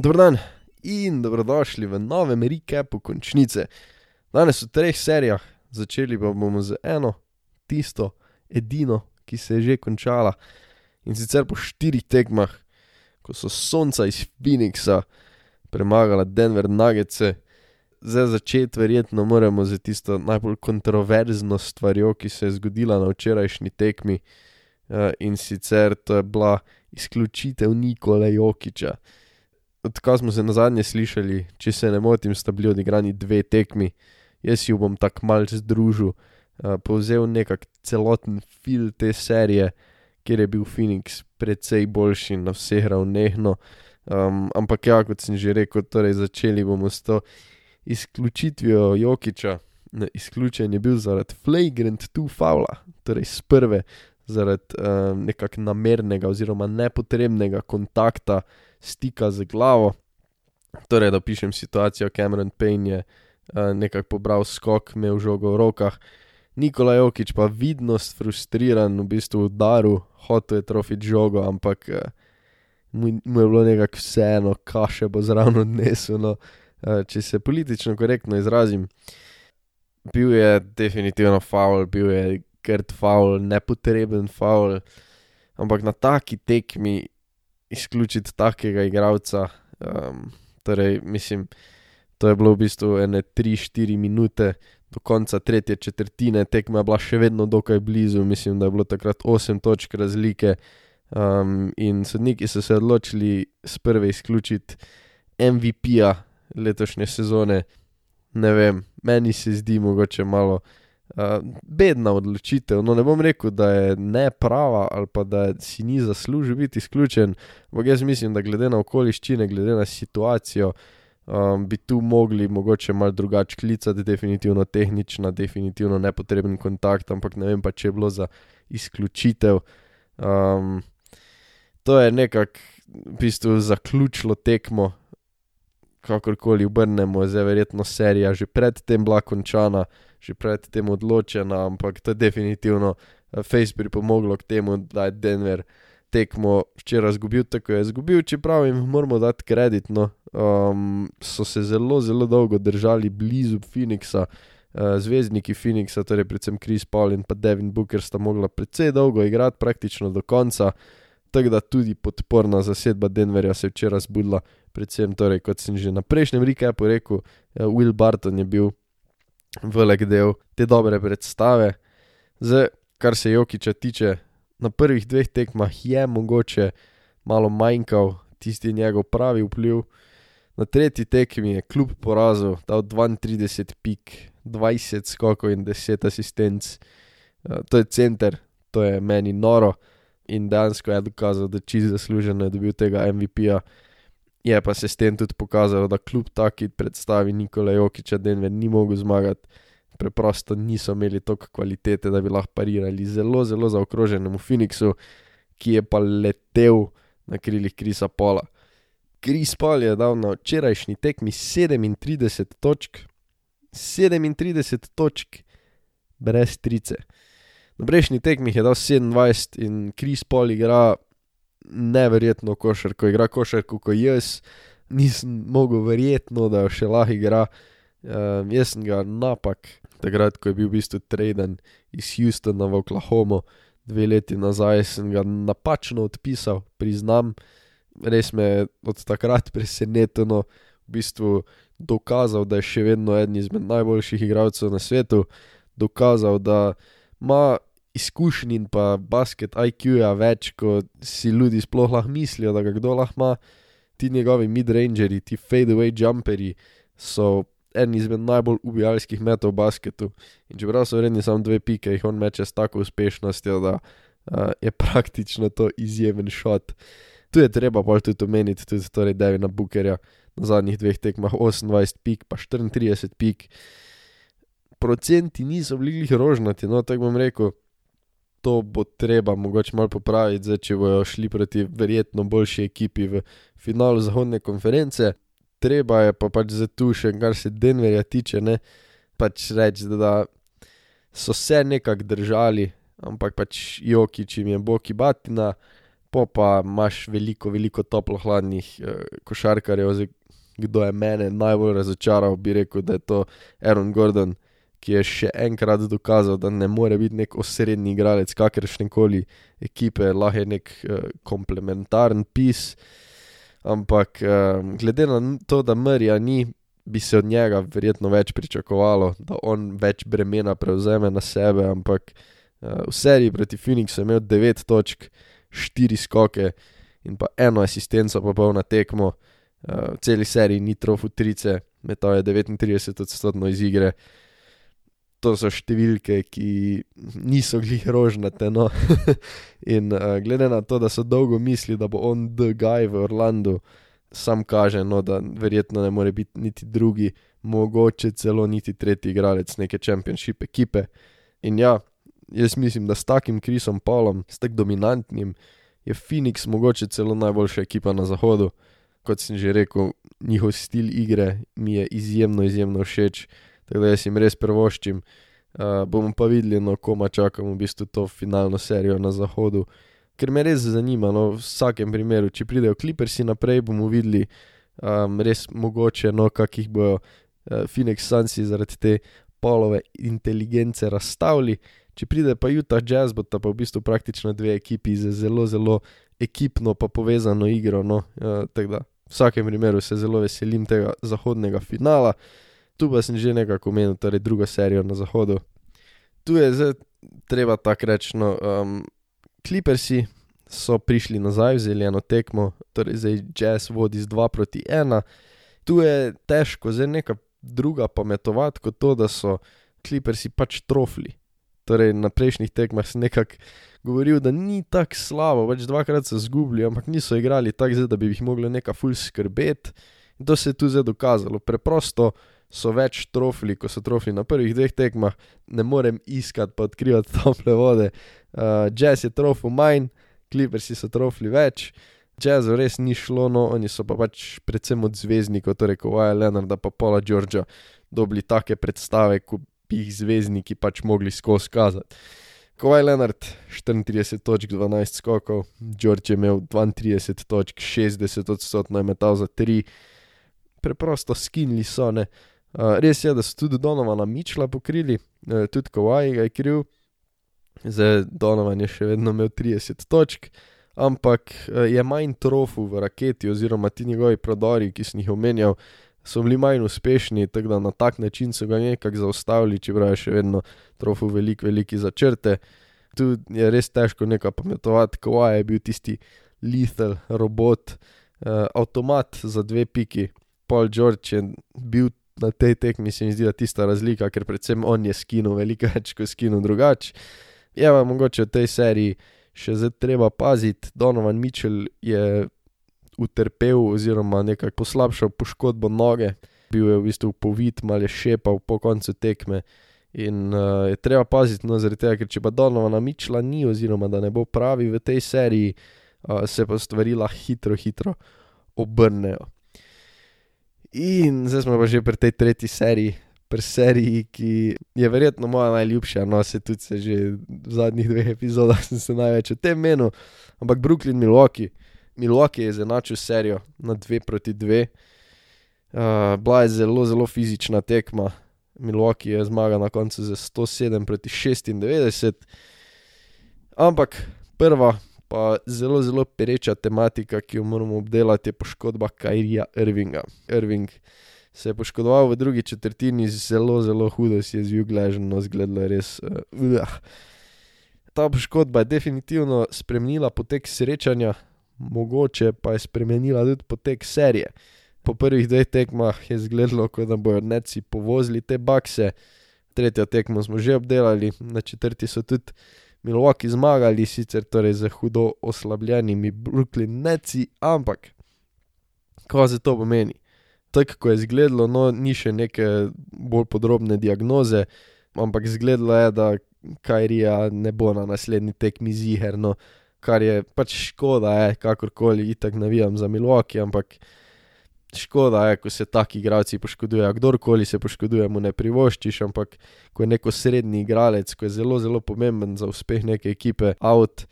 Dobro dan in dobrodošli v novem recapu končnice. Danes v treh serijah, začeli pa bomo z eno, tisto, edino, ki se je že končala. In sicer po štirih tekmah, ko so sonca iz Phoenixa premagala Denver Nuggets. Zdaj začeti verjetno moramo z tisto najbolj kontroverzno stvarjo, ki se je zgodila na včerajšnji tekmi. Uh, in sicer to je bila izključitev Nikola Jokiča odkar smo se na zadnje slišali, če se ne motim, sta bili odigrani dve tekmi, jaz ju bom tako malce združil, uh, povzel nekak celoten film te serije, kjer je bil Phoenix precej boljši na vseh ravneh. Um, ampak ja, kot sem že rekel, torej začeli bomo s to izključitvijo Jokiča. Izključen je bil zaradi flagrant two faula, torej z prve, zaradi um, nekakšnega namernega oziroma nepotrebnega kontakta stika z glavo. Torej, da pišem situacijo, Cameron Payne je uh, nekako pobral skok, imel žogo v rokah, Nikola Jokič pa vidno frustriran, v bistvu udaril, hotel je trofiti žogo, ampak uh, mu, mu je bilo nekako vseeno, kaše bo zraven odnesel. No, uh, če se politično korektno izrazim, bil je definitivno faul, bil je krt faul, nepotreben faul, ampak na taki tekmi izključiti takega igralca. Um, torej, mislim, to je bilo v bistvu ene 3-4 minute do konca tretje četrtine, tekma je bila še vedno dokaj blizu, mislim, da je bilo takrat 8 točk razlike. Um, in sodniki so se odločili sprve izključiti MVP-ja letošnje sezone. Ne vem, meni se zdi mogoče malo uh, bedna odločitev. No, ne bom rekel, da je ne prava ali pa da si ni zaslužil biti izključen, ampak jaz mislim, da glede na okoliščine, glede na situacijo, um, bi tu mogli mogoče malo drugače klicati, definitivno tehnična, definitivno nepotreben kontakt, ampak ne vem pa, če je bilo za izključitev. Um, to je nekako v bistvu zaključilo tekmo. Kakorkoli obrnemo, zdaj verjetno serija že predtem bila končana, že pred tem odločena, ampak to je definitivno eh, Face pripomoglo k temu, da je Denver tekmo včeraj izgubil, tako je izgubil, čeprav jim moramo dati kredit. No. Um, so se zelo, zelo dolgo držali blizu Phoenixa, uh, zvezdniki Phoenixa, torej predvsem Chris Paul in pa Devin Booker sta mogla precej dolgo igrati, praktično do konca. Tako da tudi podporna zasedba Denverja se je včeraj zbudila, predvsem, torej, kot sem že na prejšnjem recapu rekel, uh, Will Barton je bil velik del te dobre predstave. Zdaj, kar se Jokiča tiče, na prvih dveh tekmah je mogoče malo manjkal tisti njegov pravi vpliv. Na tretji tekmi je kljub porazu dal 32 pik, 20 skokov in 10 asistenc. Uh, to je center, to je meni noro in dejansko je dokazal, da čez zasluženo je dobil tega MVP-ja. Je pa se s tem tudi pokazalo, da kljub taki predstavi Nikola Jokiča Denver ni mogel zmagati, preprosto niso imeli toliko kvalitete, da bi lahko parirali zelo, zelo zaokroženemu Phoenixu, ki je pa letel na krilih Krisa Pola. Kris Pol je dal na včerajšnji tekmi 37 točk, 37 točk brez trice. Na prejšnji tekmi je dal 27 in Kris Pol igra neverjetno košarko, igra košarko kot jaz, nisem mogel verjetno, da jo še lahko igra. Um, jaz sem ga napak, takrat, ko je bil v bistvu traden iz Houstona v Oklahomo, dve leti nazaj, sem ga napačno odpisal, priznam. Res me je od takrat presenetilo, v bistvu dokazal, da je še vedno eden izmed najboljših igralcev na svetu, dokazal, da ima izkušnji in pa basket IQ-ja več, kot si ljudje sploh lahko mislijo, da ga kdo lahko ima. Ti njegovi midrangerji, ti fadeaway jumperi so eni izmed najbolj ubijalskih metov v basketu. In čeprav so vredni samo dve pike, jih on meče s tako uspešnostjo, da uh, je praktično to izjemen šot. Tu je treba pa tudi omeniti tudi torej Devina Bookerja na zadnjih dveh tekmah 28 pik, pa 34 pik. Procenti niso bili rožnati, no tako bom rekel to bo treba mogoče malo popraviti, zdaj, če bojo šli proti verjetno boljši ekipi v finalu zahodne konference. Treba je pa pač za tu še, kar se Denverja tiče, ne pač reči, da, da so se nekako držali, ampak pač Joki, če jim je Boki Batina, po pa imaš veliko, veliko toplo-hladnih uh, košarkarjev. Kdo je mene najbolj razočaral, bi rekel, da je to Aaron Gordon, ki je še enkrat dokazal, da ne more biti nek osrednji igralec kakršne koli ekipe, lahko je nek uh, komplementaren pis. Ampak uh, glede na to, da Mrja ni, bi se od njega verjetno več pričakovalo, da on več bremena prevzame na sebe. Ampak uh, v seriji proti Phoenixu je imel 9 točk, 4 skoke in pa eno asistenco, pa polna tekmo. Uh, v celi seriji ni trofu trice, metal je 39 odstotkov iz igre. To so številke, ki niso glih rožnate. No. in uh, glede na to, da so dolgo mislili, da bo on the guy v Orlandu, sam kaže, no, da verjetno ne more biti niti drugi, mogoče celo niti tretji igralec neke championship ekipe. In ja, jaz mislim, da s takim Krisom Paulom, s tako dominantnim, je Phoenix mogoče celo najboljša ekipa na zahodu kot sem že rekel, njihov stil igre mi je izjemno, izjemno všeč, tako da jaz jim res prvoščim. Uh, bomo pa videli, no, koma čakamo v bistvu to finalno serijo na zahodu, ker me res zanima. No, v vsakem primeru, če pridejo klipersi naprej, bomo videli um, res mogoče, no, kakih bojo uh, Phoenix Sunsi zaradi te polove inteligence razstavili. Če pride pa Utah Jazz, bo ta pa v bistvu praktično dve ekipi z zelo, zelo ekipno pa povezano igro. No, uh, v vsakem primeru se zelo veselim tega zahodnega finala. Tu pa sem že nekako omenil, torej drugo serijo na zahodu. Tu je zdaj treba tako reči. No, um, Clippersi so prišli nazaj, vzeli eno tekmo, torej zdaj Jazz vodi z 2 proti 1. Tu je težko, zdaj neka druga pametovati kot to, da so Clippersi pač trofli. Torej na prejšnjih tekmah sem nekako govoril, da ni tako slabo, več dvakrat so izgubili, ampak niso igrali tako, da bi jih mogli neka ful skrbeti. In to se je tu zdaj dokazalo. Preprosto so več trofili, ko so trofili na prvih dveh tekmah, ne morem iskati pa odkrivati tople vode. Uh, jazz je trofil manj, klipersi so trofili več. Jazz res ni šlo, no oni so pa pač predvsem od zvezdnikov, torej Kowaja Leonarda pa Paula Georgea, dobili take predstave, ko bi jih zvezdniki pač mogli skozi kazati. Kowaj Leonard 34 točk, 12 skokov, George je imel 32 točk, 60 odstotkov je metal za 3, preprosto skinili so ne. Uh, res je, da so tudi Donovana Mičla pokrili, uh, tudi Kowaj je kriv, zdaj Donovan je še vedno imel 30 točk, ampak uh, je manj trofu v raketi oziroma ti njegovi prodori, ki sem jih omenjal, so bili manj uspešni, tako da na tak način so ga nekako zaustavili, čeprav je še vedno trofu velik, veliki začrte. Tu je res težko nekaj pametovati, ko je bil tisti lethal robot, uh, avtomat za dve piki. Paul George je bil na tej tekmi, se mi zdi, tista razlika, ker predvsem on je skinil veliko več kot skinil drugače. Je pa mogoče v tej seriji še zdaj treba paziti, Donovan Mitchell je utrpel oziroma nekako poslabšal poškodbo noge, bil je v bistvu povit, malo je šepal po koncu tekme. In uh, je treba paziti, no, zaradi tega, ker če pa Donovana Mičla ni, oziroma da ne bo pravi v tej seriji, uh, se pa stvari lahko hitro, hitro obrnejo. In zdaj smo pa že pri tej tretji seriji, pri seriji, ki je verjetno moja najljubša, no, se tudi se že v zadnjih dveh epizodah sem se največ o tem menil, ampak Brooklyn Milwaukee. Milwaukee je zanačil serijo na 2 proti 2. Uh, bila je zelo, zelo fizična tekma. Milwaukee je zmagal na koncu za 107 proti 96. Ampak prva, pa zelo, zelo pereča tematika, ki jo moramo obdelati, je poškodba Kajrija Irvinga. Irving se je poškodoval v drugi četrtini, zelo, zelo hudo si je zvil gležno, zgledalo je res. Uh, Ta poškodba je definitivno spremenila potek srečanja, mogoče pa je spremenila tudi potek serije. Po prvih dveh tekmah je izgledalo, kot da bodo neci povozili te bakse, tretjo tekmo smo že obdelali, na četrti so tudi Milwaukee zmagali, sicer torej za hudo oslabljenimi Brooklyn neci, ampak kaj za to pomeni? Tako je izgledalo, no, ni še neke bolj podrobne diagnoze, ampak izgledalo je, da Kajrija ne bo na naslednji tekmi ziherno kar je pač škoda, je, kakorkoli, itak navijam za Milwaukee, ampak škoda je, ko se taki igralci poškodujejo. Kdorkoli se poškoduje, mu ne privoščiš, ampak ko je neko srednji igralec, ko je zelo, zelo pomemben za uspeh neke ekipe, out,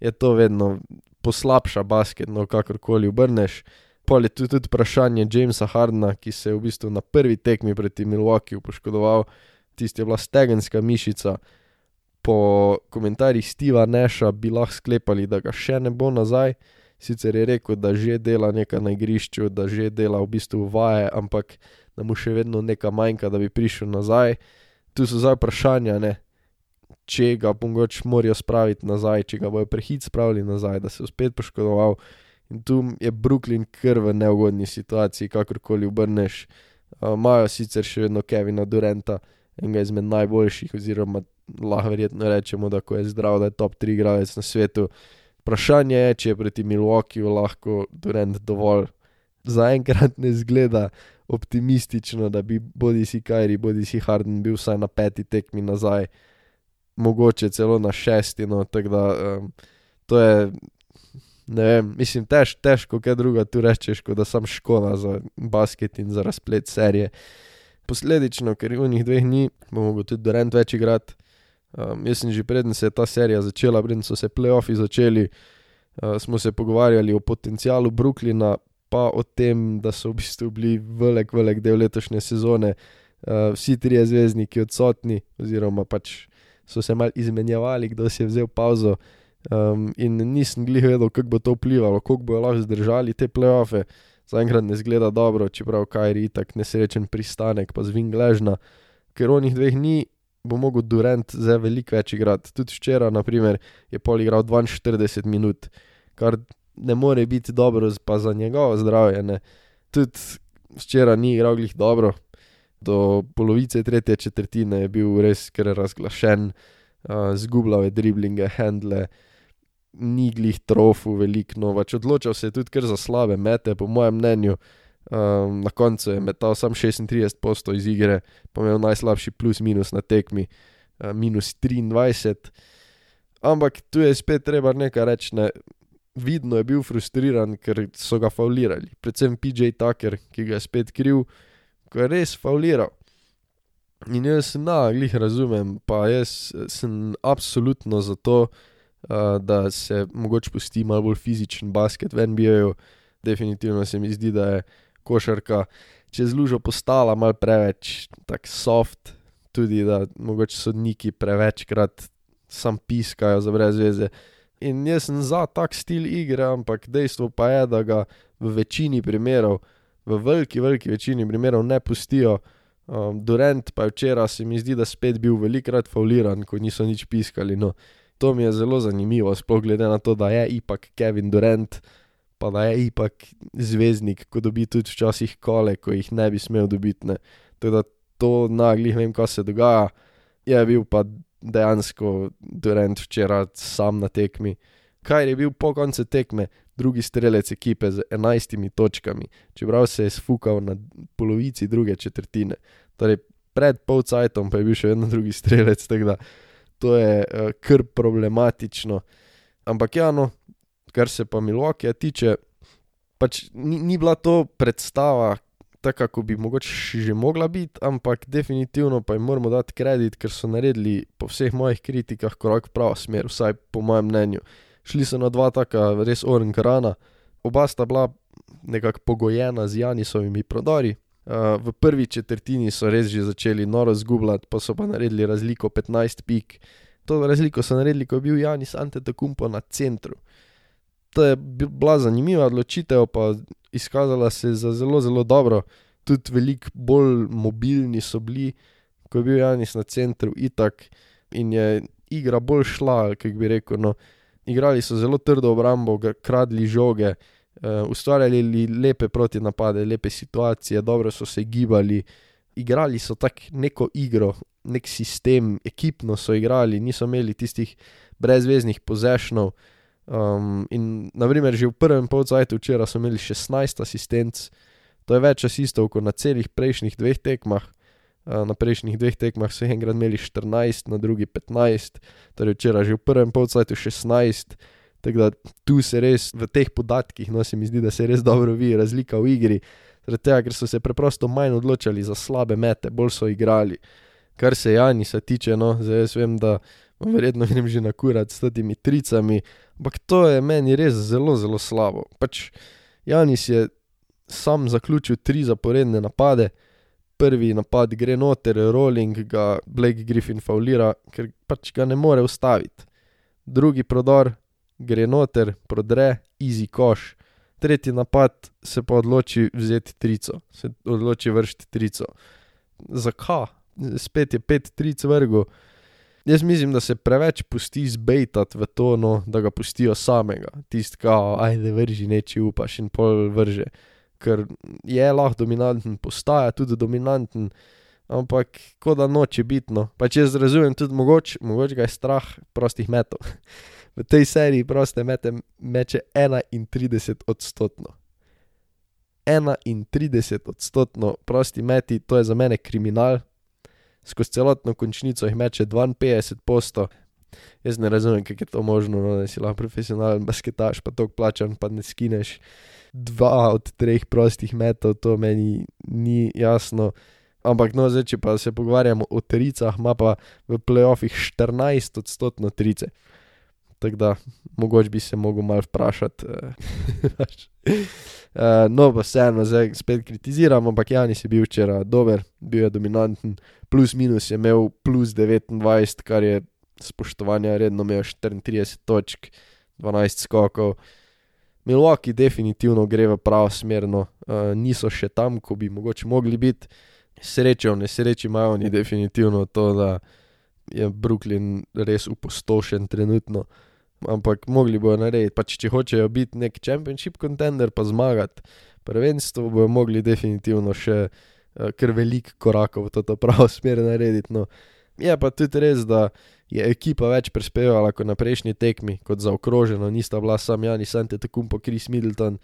je to vedno poslabša basket, no kakorkoli obrneš. Pol je tu tudi vprašanje Jamesa Hardna, ki se je v bistvu na prvi tekmi proti Milwaukeeju poškodoval, tisti je bila stegenska mišica. Po komentarjih Steva Neša bi lahko sklepali, da ga še ne bo nazaj. Sicer je rekel, da že dela nekaj na igrišču, da že dela v bistvu vaje, ampak da mu še vedno nekaj manjka, da bi prišel nazaj. Tu so zdaj vprašanja, ne? če ga mogoče morajo spraviti nazaj, če ga bojo prehit spravili nazaj, da se je spet poškodoval. In tu je Brooklyn kar v neugodni situaciji, kakorkoli obrneš. Imajo uh, sicer še vedno Kevina Durenta, enega izmed najboljših, oziroma lahko verjetno rečemo, da ko je zdrav, da je top 3 igralec na svetu. Vprašanje je, če je proti Milwaukeeju lahko Durant dovolj. Zaenkrat ne zgleda optimistično, da bi bodi si Kajri, bodi si Harden bil vsaj na peti tekmi nazaj, mogoče celo na šesti. No, tako da um, to je, ne vem, mislim, tež, težko, kaj druga tu rečeš, kot da sem škola za basket in za razplet serije. Posledično, ker v njih dveh dni bo mogel tudi Durant več igrati. Um, jaz sem že predtem se je ta serija začela, predtem so se playoffi začeli, uh, smo se pogovarjali o potencialu Brooklyna, pa o tem, da so v bistvu bili velik, velik del letošnje sezone, uh, vsi trije zvezdniki odsotni, oziroma pač so se mal izmenjavali, kdo si je vzel pauzo. Um, in nisem glih vedel, kako bo to vplivalo, kako bo lahko zdržali te playoffe. Zaenkrat ne zgleda dobro, čeprav Kajri tak nesrečen pristanek, pa zvin gležna, ker onih dveh ni bo mogel Durant zdaj veliko več igrati. Tudi včeraj, naprimer, je pol igral 42 minut, kar ne more biti dobro, pa za njegovo zdravje. Tudi včeraj ni igral glih dobro, do polovice tretje četrtine je bil res kar razglašen, uh, zgubljal je driblinge, handle. Ni glih trofu veliko, no, pač odločal se je tudi kar za slabe mete, po mojem mnenju. Um, na koncu je metal sam 36 postov iz igre, pa imel najslabši plus minus na tekmi, uh, minus 23. Ampak tu je spet treba nekaj reči, ne. vidno je bil frustriran, ker so ga faulirali, predvsem PJ Tucker, ki ga je spet kriv, ko je res fauliral. In jaz, na, glih razumem, pa jaz sem absolutno za to, uh, da se mogoče pusti malo bolj fizičen basket v NBA-ju. Definitivno se mi zdi, da je košarka čez lužo postala mal preveč tako soft, tudi da mogoče sodniki prevečkrat sam piskajo za brez veze. In jaz sem za tak stil igre, ampak dejstvo pa je, da ga v večini primerov, v veliki, veliki večini primerov ne pustijo. Um, Durant pa je včeraj se mi zdi, da spet bil velikrat fauliran, ko niso nič piskali. No, to mi je zelo zanimivo, sploh glede na to, da je ipak Kevin Durant pa da je ipak zvezdnik, ko dobi tudi včasih kole, ko jih ne bi smel dobiti. Ne. Teda to naglih vem, kaj se dogaja. Je bil pa dejansko Durant včeraj sam na tekmi. Kaj je bil po koncu tekme, drugi strelec ekipe z enajstimi točkami, čeprav se je sfukal na polovici druge četrtine. Torej, pred polcajtom pa je bil še vedno drugi strelec, tako da to je uh, kar problematično. Ampak ja, no, kar se pa Milwaukeeja tiče, pač ni, ni bila to predstava, tako kot bi mogoče že mogla biti, ampak definitivno pa jim moramo dati kredit, ker so naredili po vseh mojih kritikah korak v pravo smer, vsaj po mojem mnenju. Šli so na dva taka res oren krana, oba sta bila nekako pogojena z Janisovimi prodori. Uh, v prvi četrtini so res že začeli noro zgubljati, pa so pa naredili razliko 15 pik. To razliko so naredili, ko je bil Janis Antetokounmpo na centru to je bila zanimiva odločitev, pa izkazala se je za zelo, zelo dobro. Tudi veliko bolj mobilni so bili, ko je bil Janis na centru, itak in je igra bolj šla, kako bi rekel. No. Igrali so zelo trdo obrambo, kradli žoge, uh, ustvarjali lepe proti napade, lepe situacije, dobro so se gibali. Igrali so tako neko igro, nek sistem, ekipno so igrali, niso imeli tistih brezveznih pozešnov. Um, in, naprimer, že v prvem polcajtu včeraj so imeli 16 asistentov, to je več asistov kot na celih prejšnjih dveh tekmah. Uh, na prejšnjih dveh tekmah so enkrat imeli 14, na drugi 15, torej včeraj že v prvem polcajtu 16. Tako da tu se res v teh podatkih, no se mi zdi, da se res dobro vidi razlika v igri, zaradi tega, ker so se preprosto manj odločali za slabe mete, bolj so igrali. Kar se Janisa tiče, no, zdaj jaz vem, da verjetno grem že na kurat s temi tricami, ampak to je meni res zelo, zelo slabo. Pač Janis je sam zaključil tri zaporedne napade, prvi napad gre noter, rolling ga Blake Griffin faulira, ker pač ga ne more ustaviti. Drugi prodor gre noter, prodre, easy koš. Tretji napad se pa odloči vzeti trico, se odloči vršiti trico. Zakaj? Spet je pet tric vrgo. Jaz mislim, da se preveč pusti zbejtati v to, no, da ga pustijo samega, tisti, kao, ajde vrži neči upaš in pol vrže. Ker je lahko dominanten, postaja tudi dominanten, ampak kot da noče biti, no, pač jaz razumem tudi mogoče, mogoče ga je strah prostih metov. V tej seriji proste mete meče enaintrideset odstotno. Enaintrideset odstotno prosti meti, to je za mene kriminal. Skozi celotno končnico jih meče dvainpetdeset posto. Jaz ne razumem, kako je to možno, no, da si lahko profesionalen basketaš pa toliko plačan pa ne skineš dva od treh prostih metov, to meni ni jasno. Ampak no, zdaj če pa se pogovarjamo o tricah, ima pa v playoffih štirinajstodstotno trice. Tako da mogoče bi se mogel malo vprašati, pač. no, pa vseeno zdaj spet kritiziram, ampak Janis je bil včeraj dober, bil je dominanten, plus minus je imel plus devetindvajset, kar je spoštovanja vredno, imel je štiriintrideset točk, dvanajst skokov. Milwaukee definitivno gre v pravo smer, no, niso še tam, ko bi mogoče mogli biti. Srečo v nesreči imajo oni definitivno to, da je Brooklyn res opustošen trenutno. Ampak mogli bojo narediti, pač če hočejo biti neki championship contender pa zmagati prvenstvo, bojo mogli definitivno še kar veliko korakov v to pravo smer narediti, no. Je pa tudi res, da je ekipa več prispevala kot na prejšnji tekmi, kot zaokroženo, nista bila samo Giannis Antetokounmpo, Chris Middleton.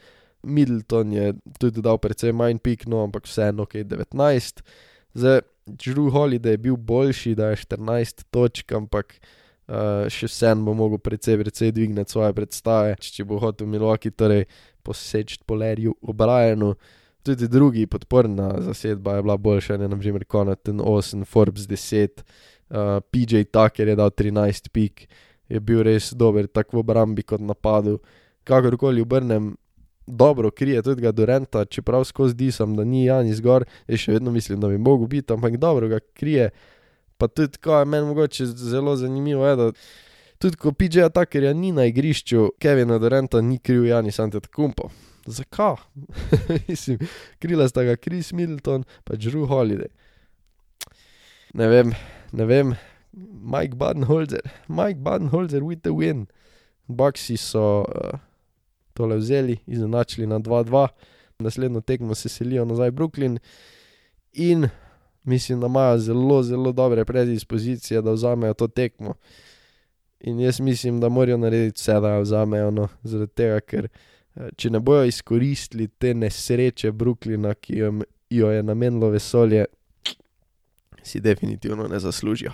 Middleton je tudi dal precej manj pik, no, ampak vseeno, okej, devetnajst. Zdaj, Jrue Holiday je bil boljši, dal je štirinajst točk, ampak še vseeno bo mogel precej, precej dvigniti svoje predstave, če bo hotel Milwaukee torej poseči po Larryju O'Brienu. Tudi drugi podporna zasedba je bila boljša, ne, na primer Connaughton osem, Forbes deset, PJ Tucker je dal trinajst pik. Je bil res dober tako v obrambi kot napadu. Kakorkoli obrnem, dobro krije tudi ga Duranta, čeprav skozi disam, da ni Giannis gor, jaz še vedno mislim, da bi mogel biti, ampak dobro ga krije. Pa tudi, kaj je meni mogoče zelo zanimivo, je, da tudi ko PJ-ja Tuckerja ni na igrišču, Kevina Duranta ni kril Giannis Antetokounmpo. Zakaj? Mislim, krila sta ga Chris Middleton pa Jrue Holiday. Ne vem, ne vem. Mike Budenholzer, Mike Budenholzer with the win. Bucksi so tole vzeli, izenačili na dva dva. Naslednjo tekmo se selijo nazaj v Brooklyn in mislim, da imajo zelo, zelo dobre predispozicije, da vzamejo to tekmo. In jaz mislim, da morajo narediti vse, da jo vzamejo, no, zaradi tega, ker če ne bojo izkoristili te nesreče Brooklyna, ki jim jo je namenilo vesolje, si definitivno ne zaslužijo.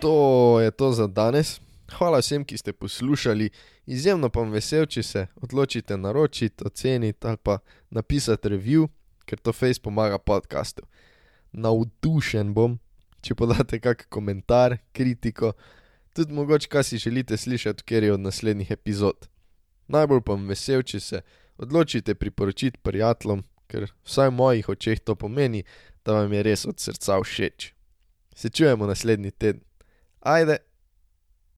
To je to za danes. Hvala vsem, ki ste poslušali, izjemno pa bom vesel, če se odločite naročiti, oceniti ali pa napisati review, ker to fejst pomaga podcastu. Navdušen bom, če podate kak komentar, kritiko, tudi mogoče, kaj si želite slišati v kateri od naslednjih epizod. Najbolj pa bom vesel, če se odločite priporočiti prijateljem, ker vsaj v mojih očeh to pomeni, da vam je res od srca všeč. Se čujemo naslednji teden. Ajde.